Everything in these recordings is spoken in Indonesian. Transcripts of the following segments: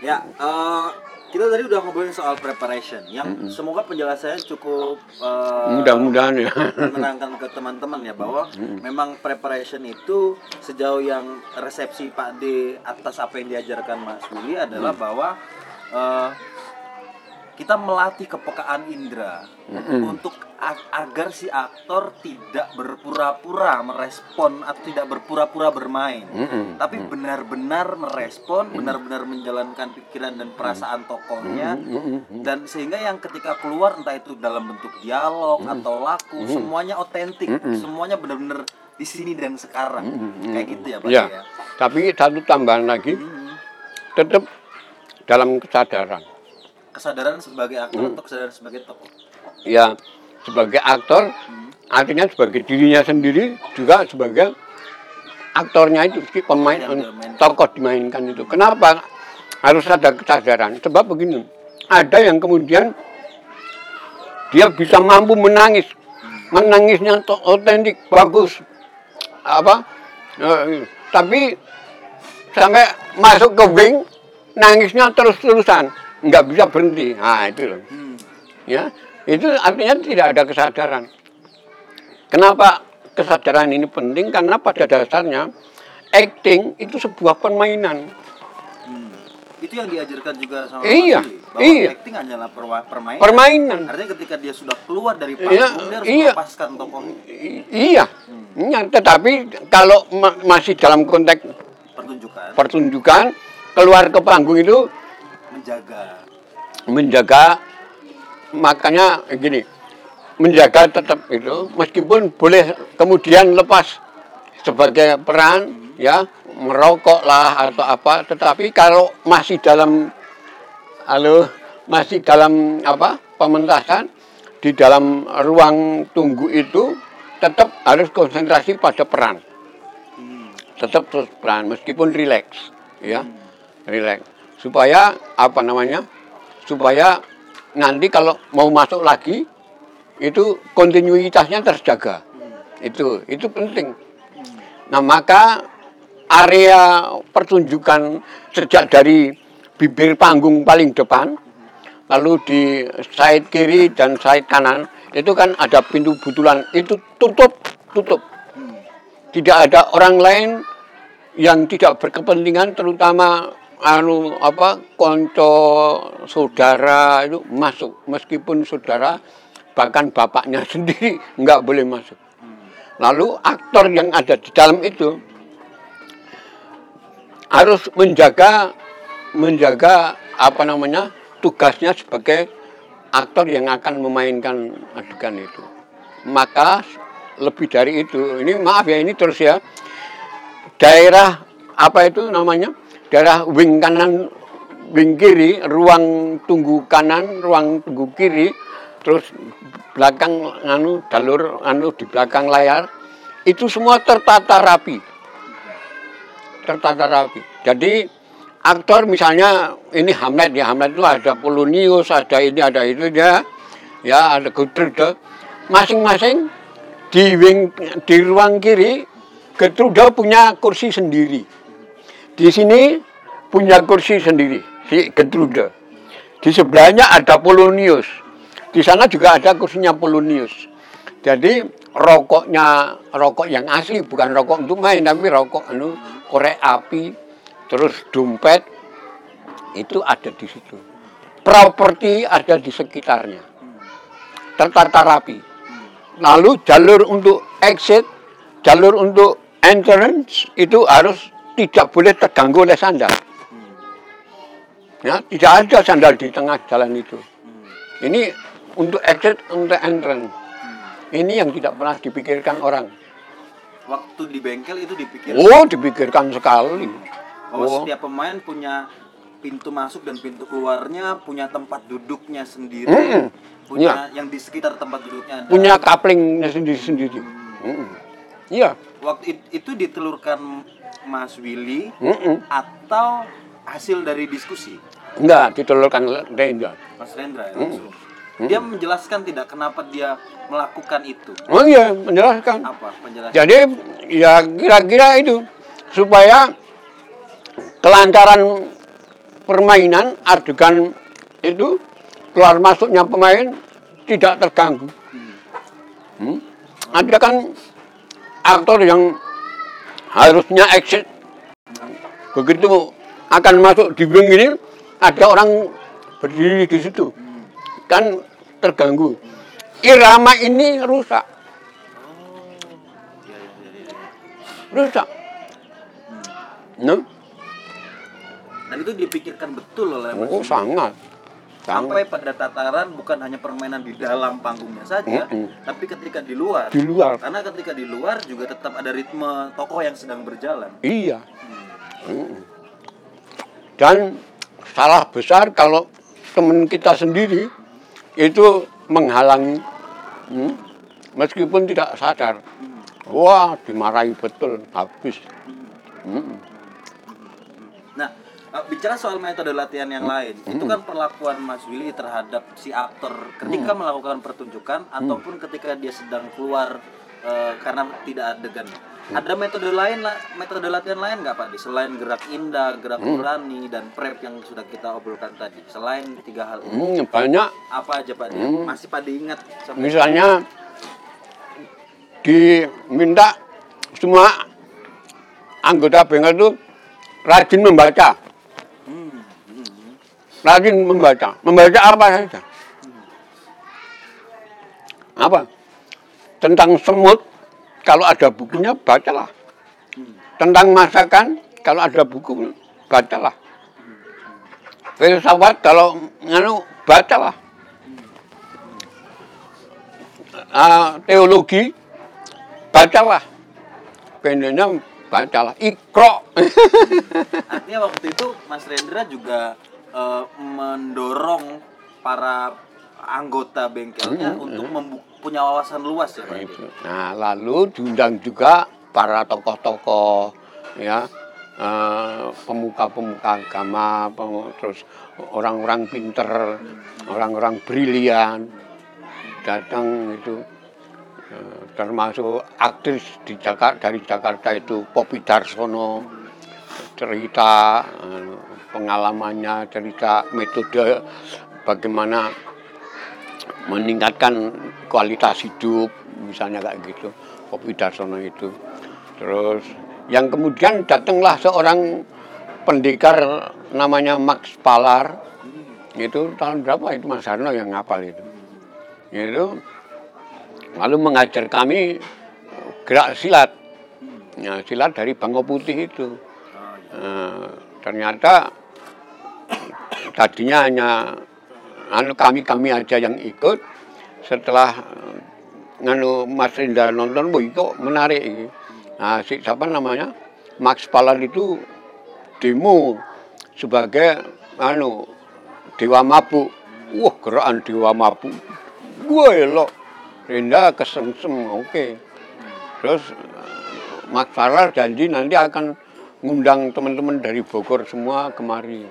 Ya, eh, kita tadi udah ngobrolin soal preparation yang semoga penjelasannya cukup eh, Mudah-mudahan ya. menerangkan ke teman-teman ya bahwa memang preparation itu sejauh yang resepsi Pak D atas apa yang diajarkan Mas Willy adalah bahwa eh, kita melatih kepekaan indera untuk a- agar si aktor tidak berpura-pura merespon atau tidak berpura-pura bermain, Mm-mm. tapi benar-benar merespon, benar-benar menjalankan pikiran dan perasaan tokohnya, dan sehingga yang ketika keluar entah itu dalam bentuk dialog atau laku, semuanya otentik, semuanya benar-benar di sini dan sekarang, kayak gitu ya Pak Ya. ya. Tapi satu tambahan lagi, Hmm. tetap dalam kesadaran. Kesadaran sebagai aktor atau kesadaran sebagai tokoh. Ya, sebagai aktor, artinya sebagai dirinya sendiri juga sebagai aktornya itu si pemain tokoh dimainkan itu. Kenapa harus ada kesadaran? Sebab begini, ada yang kemudian dia bisa mampu menangis, menangisnya to- otentik, bagus, apa? eh, tapi sampai masuk ke wing, nangisnya terus-terusan, nggak bisa berhenti. Nah itu loh Hmm. ya itu artinya tidak ada kesadaran kenapa kesadaran ini penting karena pada dasarnya acting itu sebuah permainan Hmm. Itu yang diajarkan juga sama Iya, bahwa iya. acting hanyalah permainan. permainan Artinya ketika dia sudah keluar dari Iya, panggung dia harus iya. melepaskan tokohnya. Iya Ya, tetapi kalau ma- masih dalam konteks Pertunjukan, pertunjukan keluar ke panggung itu menjaga. menjaga makanya gini menjaga tetap itu meskipun boleh kemudian lepas sebagai peran ya merokok lah atau apa tetapi kalau masih dalam halo masih dalam apa pementasan di dalam ruang tunggu itu tetap harus konsentrasi pada peran Hmm. tetap terus peran meskipun rileks ya rileks supaya apa namanya supaya nanti kalau mau masuk lagi itu kontinuitasnya terjaga. Itu itu penting. Nah maka area pertunjukan sejak dari bibir panggung paling depan lalu di side kiri dan side kanan itu kan ada pintu butulan. Itu tutup tutup. Tidak ada orang lain yang tidak berkepentingan terutama anu apa konco saudara itu masuk. Meskipun saudara bahkan bapaknya sendiri nggak boleh masuk. Lalu aktor yang ada di dalam itu harus menjaga menjaga apa namanya tugasnya sebagai aktor yang akan memainkan adegan itu. Maka lebih dari itu ini maaf ya ini terus ya daerah apa itu namanya daerah wing kanan wing kiri ruang tunggu kanan ruang tunggu kiri terus belakang anu jalur anu di belakang layar itu semua tertata rapi. Tertata rapi. Jadi aktor misalnya ini Hamlet ya Hamlet itu ada Polonius ada ini ada itu ya ya ada Gertrude. Masing-masing di wing di ruang kiri Gertrude punya kursi sendiri di sini punya kursi sendiri si Gertrude di sebelahnya ada Polonius. Di sana juga ada kursinya Polonius. Jadi rokoknya rokok yang asli bukan rokok untuk main tapi rokok anu korek api terus dompet itu ada di situ. Properti ada di sekitarnya. Tertata rapi. Lalu jalur untuk exit jalur untuk entrance itu harus tidak boleh terganggu oleh sandal. Ya tidak ada sandal di tengah jalan itu. Ini untuk exit untuk entrance. Ini yang tidak pernah dipikirkan orang. Waktu di bengkel itu dipikir? Oh dipikirkan sekali. Bahwa oh. setiap pemain punya pintu masuk dan pintu keluarnya, punya tempat duduknya sendiri, Mm-mm. punya yang di sekitar tempat duduknya ada. punya kaplingnya sendiri-sendiri. Iya. Waktu it- itu ditelurkan Mas Willy Mm-mm. atau hasil dari diskusi enggak ditelurkan Rendra Mas Rendra ya, langsung. Dia menjelaskan tidak kenapa dia melakukan itu. oh iya menjelaskan Apa penjelasan? Jadi ya kira-kira itu supaya kelancaran permainan adegan itu keluar masuknya pemain tidak terganggu. Hmm? Ada kan aktor yang harusnya exit begitu akan masuk di ring ini ada orang berdiri di situ. Kan terganggu. Irama ini rusak. Rusak. No? Dan itu dipikirkan betul oleh oh sangat Sampai pada tataran bukan hanya permainan di dalam panggungnya saja, Mm-mm. tapi ketika di luar. di luar Karena ketika di luar juga tetap ada ritme tokoh yang sedang berjalan. iya Mm. dan salah besar kalau teman kita sendiri itu menghalangi Hmm? meskipun tidak sadar wah dimarahi betul habis Hmm. Eh, bicara soal metode latihan yang lain, itu kan perlakuan Mas Willy terhadap si aktor ketika melakukan pertunjukan ataupun ketika dia sedang keluar eh, karena tidak adegan. Ada metode lain lah, metode latihan lain nggak Pak? Di Selain gerak indah, gerak nurani dan prep yang sudah kita obrolkan tadi. Selain tiga hal Hmm, banyak apa aja Pak? Dia Masih Pak diingat sampai misalnya diminta semua anggota bengkel itu rajin membaca Hmm, hmm, hmm. Rajin membaca. Membaca apa saja? Apa? Tentang semut kalau ada bukunya bacalah. Tentang masakan kalau ada buku bacalah. Filsafat kalau nganu bacalah. Ah, teologi bacalah. Pendeknya bacalah ikro Artinya waktu itu Mas Rendra juga eh, mendorong para anggota bengkelnya untuk membu- punya wawasan luas ya Pak. Nah, lalu diundang juga para tokoh-tokoh ya eh, pemuka-pemuka agama, pem- terus orang-orang pinter, orang-orang brilian datang itu termasuk aktris di Jakarta dari Jakarta itu Poppy Darsono cerita eh, pengalamannya cerita metode bagaimana meningkatkan kualitas hidup misalnya kayak gitu Poppy Darsono itu. Terus yang kemudian datanglah seorang pendekar namanya Max Palar itu tahun berapa itu Mas Harno yang ngapal itu? Itu lalu mengajar kami gerak silat. Ya, silat dari Bangko Putih itu. Eh, ternyata tadinya hanya anu kami kami aja yang ikut. Setelah eh, nganu Mas Rinda nonton bu itu menarik. Nah, si, siapa namanya? Max Palar itu demo sebagai anu dewa mabuk. Wah gerakan dewa mabuk. Gue elok Rinda kesengsem oke. Terus eh, Mas Palar janji nanti akan ngundang teman-teman dari Bogor semua kemari.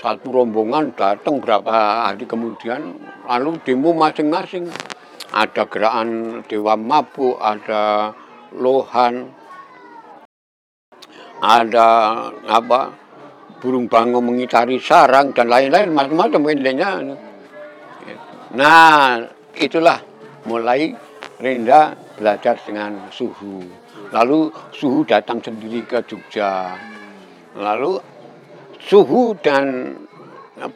Satu rombongan datang berapa hari kemudian lalu demo masing-masing. Ada gerakan dewa mabuk ada lohan ada apa burung bango mengitari sarang dan lain-lain macam-macam intinya. Nah itulah mulai Renda belajar dengan suhu. Lalu suhu datang sendiri ke Jogja. Lalu suhu dan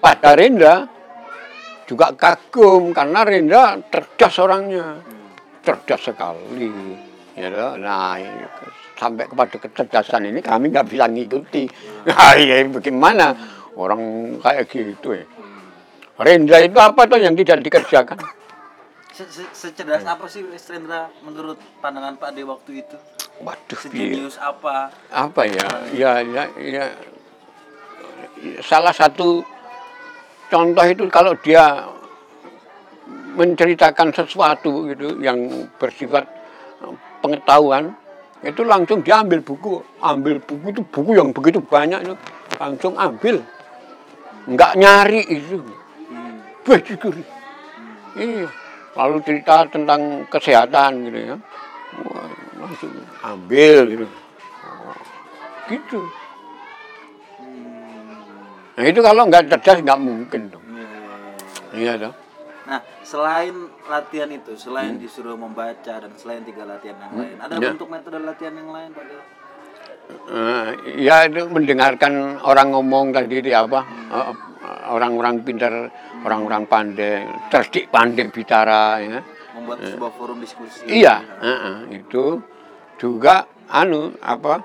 pada Renda juga kagum karena Renda cerdas orangnya. Cerdas sekali. Ya nah sampai kepada kecerdasan ini kami nggak bisa ngikuti. Nah ya bagaimana? Orang kayak gitu ya. Renda itu apa tuh yang tidak dikerjakan Se- se- Secerdas apa sih Mas Rendra menurut pandangan Pak De waktu itu? waduh. Sejenius apa? apa ya? Ya ya, ya. Salah satu contoh itu kalau dia menceritakan sesuatu gitu yang bersifat eh, pengetahuan itu langsung dia ambil buku. Ambil buku itu buku yang begitu banyak itu langsung ambil. Nggak nyari itu. Hmm. begitu iya lalu cerita tentang kesehatan gitu ya Wah, langsung ambil gitu Oh, gitu Nah itu kalau nggak cerdas nggak mungkin dong. Iya, iya, iya. Iya dong. Nah, selain latihan itu, selain disuruh membaca dan selain tiga latihan yang lain, ada Ya. bentuk metode latihan yang lain, Pak? Eh, ya itu mendengarkan orang ngomong tadi di apa eh, orang-orang pintar, orang-orang pandai, cerdik pandai bicara ya. Membuat sebuah forum diskusi. Iya, heeh, itu juga anu apa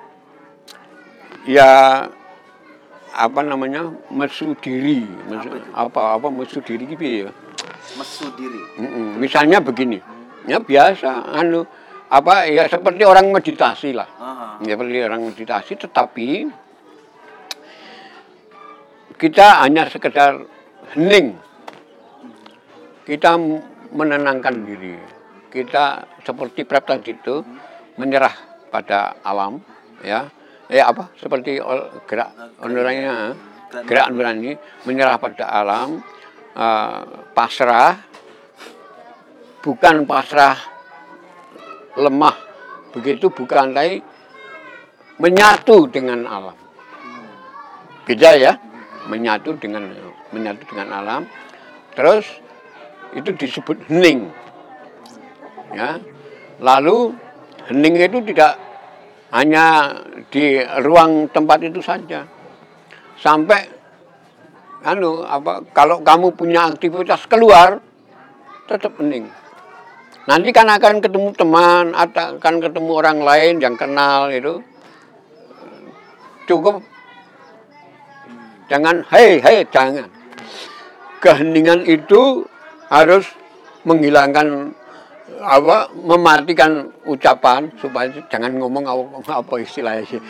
ya apa namanya mesu diri, mesu, apa apa mesu diri gitu ya. Mesu diri. Mm-mm. Misalnya begini, ya biasa anu apa ya seperti orang meditasi lah. Aha. Ya, seperti orang meditasi, tetapi kita hanya sekedar hening. Kita menenangkan diri. Kita seperti prep tadi itu menyerah pada alam, ya. Ya apa? Seperti gerak nuraninya, gerak nurani menyerah pada alam, eh, pasrah, bukan pasrah lemah, begitu bukan lagi menyatu dengan alam. Beda ya, menyatu dengan menyatu dengan alam. Terus itu disebut hening. Ya. Lalu hening itu tidak hanya di ruang tempat itu saja. Sampai anu apa kalau kamu punya aktivitas keluar tetap hening. Nanti kan akan ketemu teman, akan ketemu orang lain yang kenal itu. Cukup jangan hei hei jangan. Keheningan itu harus menghilangkan apa mematikan ucapan supaya jangan ngomong apa, apa istilahnya sih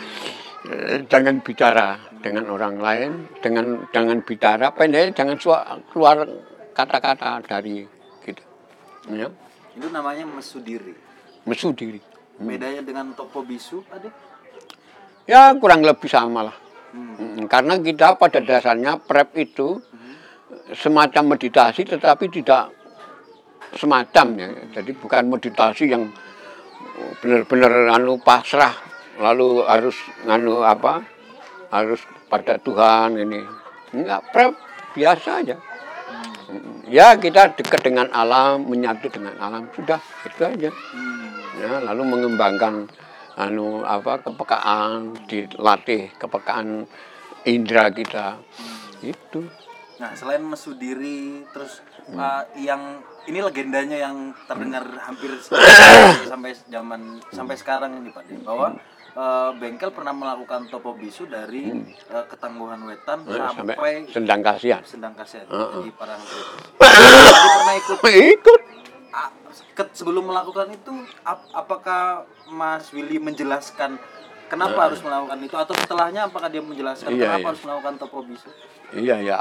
jangan bicara dengan orang lain dengan jangan bicara pendek jangan keluar kata-kata dari kita ya Itu namanya mesu diri. mesu diri Bedanya dengan topo bisu? Del? ya kurang lebih sama lah Hmm. Karena kita pada dasarnya prep itu semacam meditasi tetapi tidak semacam ya. Jadi bukan meditasi yang benar-benar anu pasrah lalu harus anu apa harus pada Tuhan ini. Enggak prep biasa aja. Ya kita dekat dengan alam menyatu dengan alam sudah itu aja. Ya lalu mengembangkan anu apa kepekaan dilatih kepekaan indera kita. Itu Nah, selain mesu diri, terus uh, yang ini legendanya yang terdengar hampir sampai zaman sampai sekarang ini Pak Din, bahwa uh, bengkel pernah melakukan topo bisu dari uh, ketangguhan wetan sampai sampai sendang kasihan. sedang kaset Heeh. di Parangtritis. Tadi pernah ikut? Ikut. Sebelum melakukan itu ap- apakah Mas Willy menjelaskan kenapa harus melakukan itu atau setelahnya apakah dia menjelaskan Iya, kenapa iya. harus melakukan topo bisu? iya ya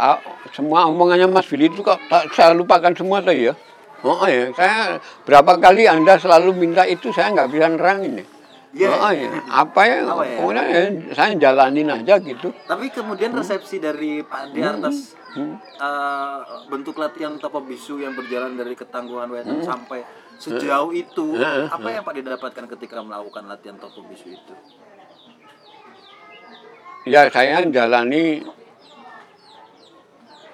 semua omongannya Mas Willy itu kok tak saya lupakan semua tadi ya oh ya saya berapa kali anda selalu minta itu saya nggak bisa nerangin ya Iya. Oh, iya. apa ya Apa ya? ya, saya jalanin aja gitu Tapi kemudian resepsi dari Pak D atas eh, bentuk latihan topo bisu yang berjalan dari ketangguhan wetan sampai sejauh itu, Heeh. apa yang Pak D dapatkan ketika melakukan latihan topo bisu itu? Ya saya jalani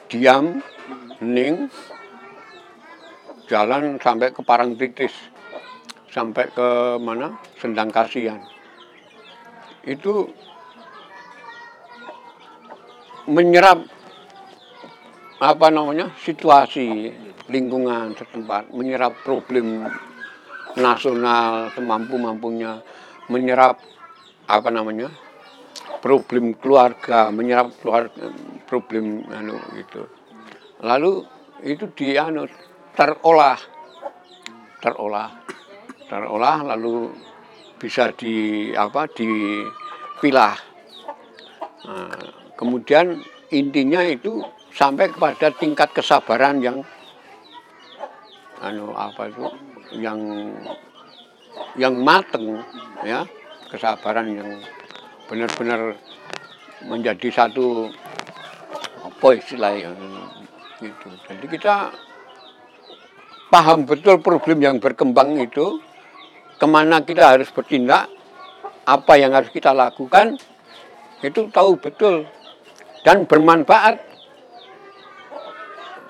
diam hening jalan sampai ke Parangtritis sampai ke mana? Sendang Kasihan. Itu menyerap apa namanya situasi lingkungan setempat menyerap problem nasional semampu mampunya menyerap apa namanya problem keluarga menyerap keluarga problem anu gitu. Lalu itu di anu terolah. Terolah. Terolah lalu bisa di apa dipilah. Nah, kemudian intinya itu sampai kepada tingkat kesabaran yang anu apa itu yang yang mateng ya. Kesabaran yang benar-benar menjadi satu apa istilahnya gitu jadi kita paham betul problem yang berkembang itu ke mana kita harus bertindak apa yang harus kita lakukan itu tahu betul dan bermanfaat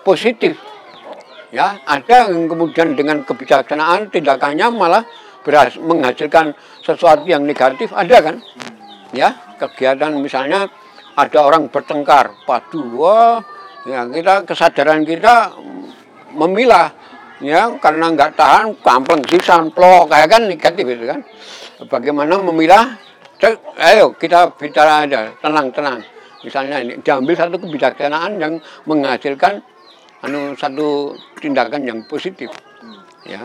positif. Ya, ada yang kemudian dengan kebijaksanaan tindakannya malah berhasil menghasilkan sesuatu yang negatif, ada kan? Ya, kegiatan misalnya ada orang bertengkar, padu, wah, ya kita kesadaran kita memilah, ya karena nggak tahan, kampleng sih, samplok, kayak kan negatif itu kan. Bagaimana memilah? Cek, ayo kita bicara aja, tenang, tenang. Misalnya ini diambil satu kebijaksanaan yang menghasilkan anu satu tindakan yang positif ya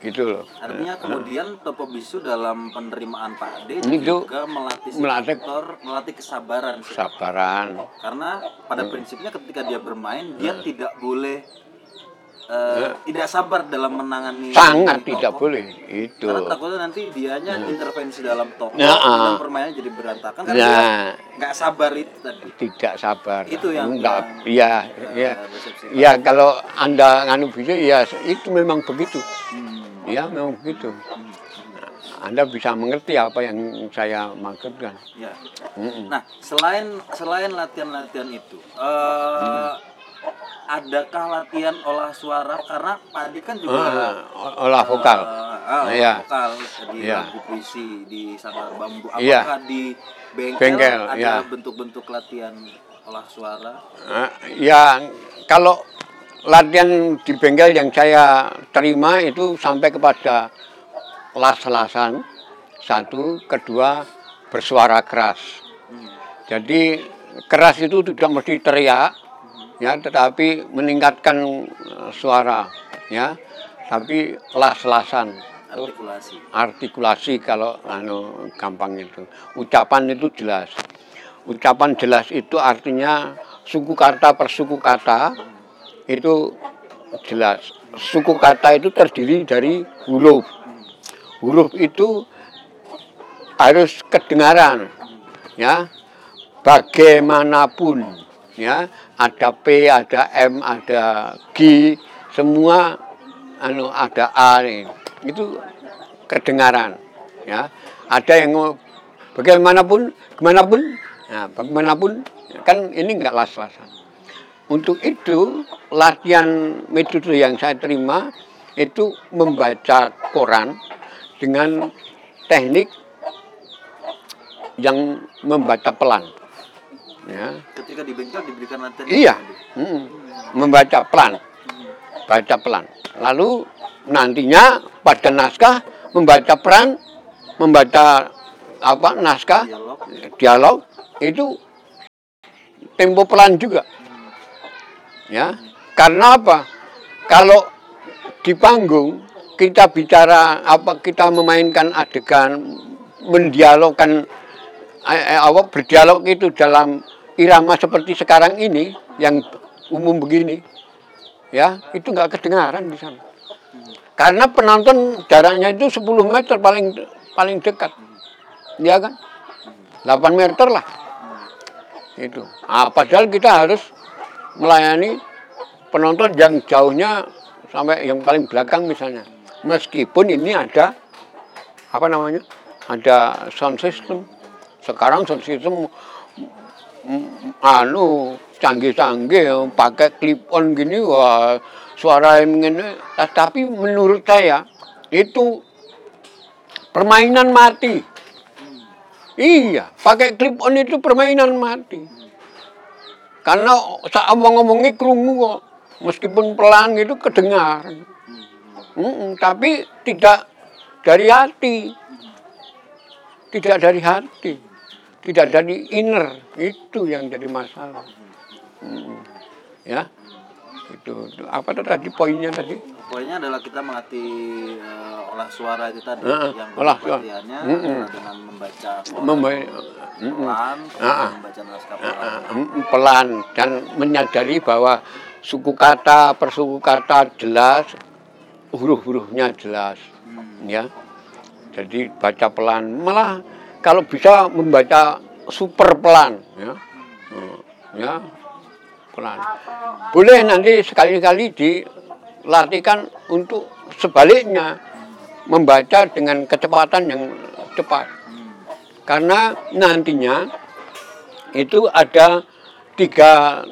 gitu loh Artinya kemudian Topo Bisu dalam penerimaan Pak D Ini juga melatih melatih- aktor, melatih kesabaran. sih. sabaran Karena pada prinsipnya ketika dia bermain dia tidak boleh eh, tidak sabar dalam menangani sangat tokoh. tidak boleh itu Karena takutnya nanti dianya intervensi dalam tokoh Ya, dan ah. permainan jadi berantakan karena Ya. nggak sabar itu tadi. tidak sabar Itu yang- enggak yang- ya ya ya kalau anda nganu bisa ya itu memang begitu Hmm. Ya memang begitu anda bisa mengerti apa yang saya maksudkan Ya. Mm-mm. Nah, selain selain latihan-latihan itu, eh adakah latihan olah suara? Karena Pak Adi kan juga Ah, olah vokal eh, ah, Iya. vokal di Iya. lagu puisi di Sanggar Bambu. Apakah Iya. di bengkel, Bengkel, ada iya. bentuk-bentuk latihan olah suara? Ah, ya kalau latihan di bengkel yang saya terima itu sampai kepada las-lasan satu kedua bersuara keras. Jadi keras itu tidak mesti teriak ya tetapi meningkatkan eh, suara ya. Tapi las-lasan Artikulasi. artikulasi kalau anu gampang itu. Ucapan itu jelas. Ucapan jelas itu artinya suku kata per suku kata itu jelas. Suku kata itu terdiri dari huruf. Huruf itu harus kedengaran ya. Bagaimanapun ya. Ada P ada M ada G semua anu ada A itu kedengaran ya. Ada yang bagaimanapun bagaimanapun nah, bagaimanapun kan ini enggak las-lasan untuk itu latihan metode yang saya terima itu membaca koran dengan teknik yang membaca pelan ya Ketika di bengkel diberikan latihan Iya, itu, Pak Adi? mm, membaca pelan, baca pelan. Lalu nantinya pada naskah membaca peran, membaca apa naskah Dialog. dialog itu tempo pelan juga, ya. Karena apa? Kalau di panggung kita bicara apa kita memainkan adegan mendialogkan eh, eh, apa berdialog itu dalam irama seperti sekarang ini yang umum begini ya itu nggak kedengaran di sana. Karena penonton jaraknya itu 10 meter paling paling dekat. Ya kan? 8 meter lah. Itu. Ah, padahal kita harus melayani penonton yang jauhnya sampai yang paling belakang misalnya. Meskipun ini ada apa namanya ada sound system. Sekarang sound system anu canggih-canggih pakai clip on gini wah suara yang ini tapi menurut saya itu permainan mati. Iya pakai clip on itu permainan mati karena saat ngomong-ngomongnya kerungu kok. Meskipun pelan itu kedengaran Mm-mm, tapi tidak dari hati. Tidak dari hati. Tidak dari inner. Itu yang jadi masalah. Mm, ya itu, itu. apa tuh tadi? Poinnya tadi? Poinnya adalah kita melatih eh, olah suara itu tadi. Heeh, yang olah suara. Mm-mm. adalah dengan membaca koran. Memba- pelan, Ah, kemudian ah. membaca naskah pelan. Mm, pelan. Dan menyadari bahwa suku kata per suku kata jelas huruf-hurufnya jelas. Hmm. ya. Jadi baca pelan. Malah kalau bisa membaca super pelan ya. Hmm, ya pelan boleh nanti sekali-kali dilatihkan untuk sebaliknya membaca dengan kecepatan yang cepat. Karena nantinya itu ada tiga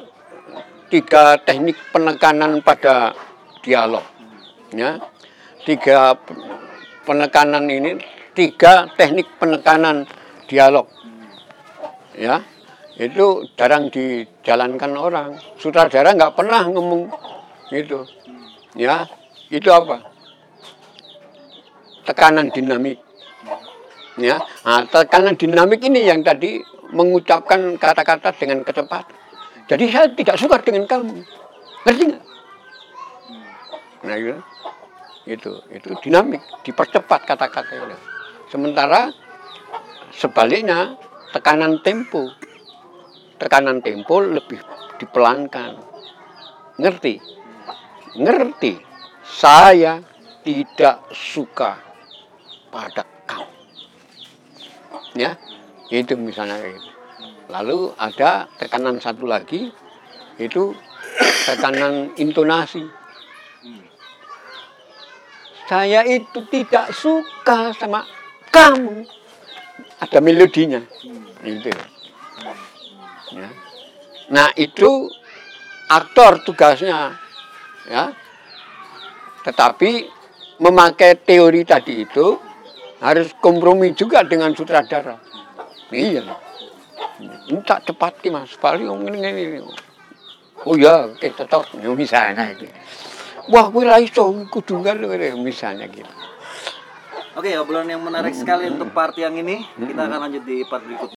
tiga teknik penekanan pada dialog ya. Tiga pe- penekanan ini tiga teknik penekanan dialog ya itu jarang dijalankan orang. Sutradara nggak pernah ngomong itu ya itu apa? Tekanan dinamik. Ya nah, tekanan dinamik ini yang tadi mengucapkan kata-kata dengan kecepatan jadi saya tidak suka dengan kamu. Ngerti nggak? Nah itu itu itu dinamik. Dipercepat kata-kata itu sementara sebaliknya tekanan tempo tekanan tempo lebih dipelankan. Ngerti? Ngerti? Saya tidak suka pada kamu ya itu misalnya gitu. lalu ada tekanan satu lagi itu tekanan intonasi. Saya itu tidak suka sama kamu. Ada melodinya. Itu ya. nah itu aktor tugasnya ya tetapi memakai teori tadi itu harus kompromi juga dengan sutradara iya ini tak cepati mas paling ini, ini, ini. oh ya kita tahu misalnya gitu. wah gue lah iso kudu nggak misalnya gitu Oke, obrolan yang menarik sekali untuk part yang ini. Kita akan lanjut di part berikutnya.